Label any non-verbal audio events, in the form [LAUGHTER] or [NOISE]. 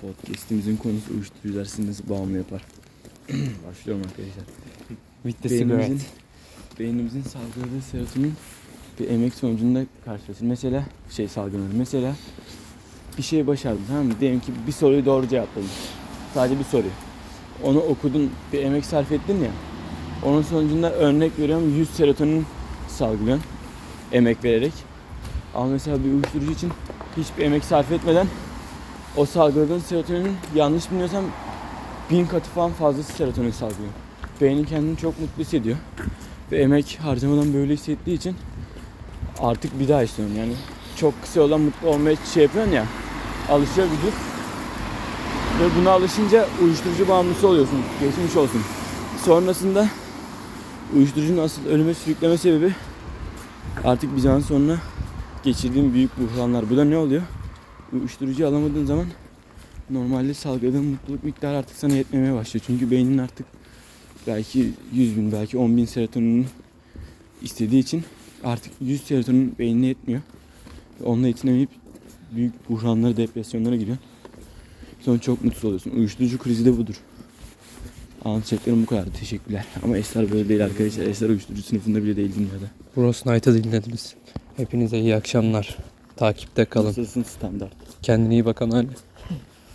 Podcast'imizin konusu uyuşturucular sizi nasıl bağımlı yapar? [CLEARS THROAT] Başlıyorum arkadaşlar. The Beynimizin, beynimizin salgıladığı serotonin bir emek sonucunda karşılaşır. Mesela şey salgılanır. Mesela bir şey başardın tamam mı? Diyelim ki bir soruyu doğru cevapladın. Sadece bir soruyu. Onu okudun, bir emek sarf ettin ya. Onun sonucunda örnek veriyorum 100 serotonin salgılıyorsun. Emek vererek. Ama mesela bir uyuşturucu için hiçbir emek sarf etmeden o salgıladığın serotoninin yanlış bilmiyorsam bin katı falan fazlası serotonin salgılıyor. Beynin kendini çok mutlu hissediyor. Ve emek harcamadan böyle hissettiği için artık bir daha istiyorum yani. Çok kısa yoldan mutlu olmaya şey yapıyorsun ya. Alışıyor vücut. Ve buna alışınca uyuşturucu bağımlısı oluyorsun. Geçmiş olsun. Sonrasında uyuşturucunun asıl ölüme sürükleme sebebi artık bir zaman sonra geçirdiğim büyük buhranlar. Bu da ne oluyor? Uyuşturucu alamadığın zaman normalde salgıladığın mutluluk miktarı artık sana yetmemeye başlıyor. Çünkü beynin artık belki 100 bin belki 10 bin serotonin istediği için artık 100 serotonin beynine yetmiyor. Onunla yetinemeyip büyük buhranlara, depresyonlara giriyor. Sonra çok mutsuz oluyorsun. Uyuşturucu krizi de budur. Anlatacaklarım bu kadar. Teşekkürler. Ama Esrar böyle değil arkadaşlar. Esrar uyuşturucu sınıfında bile değil dünyada. Bros Night'ı dinlediniz. Hepinize iyi akşamlar. Takipte kalın. Nasılsın standart? Kendine iyi bakan Ali.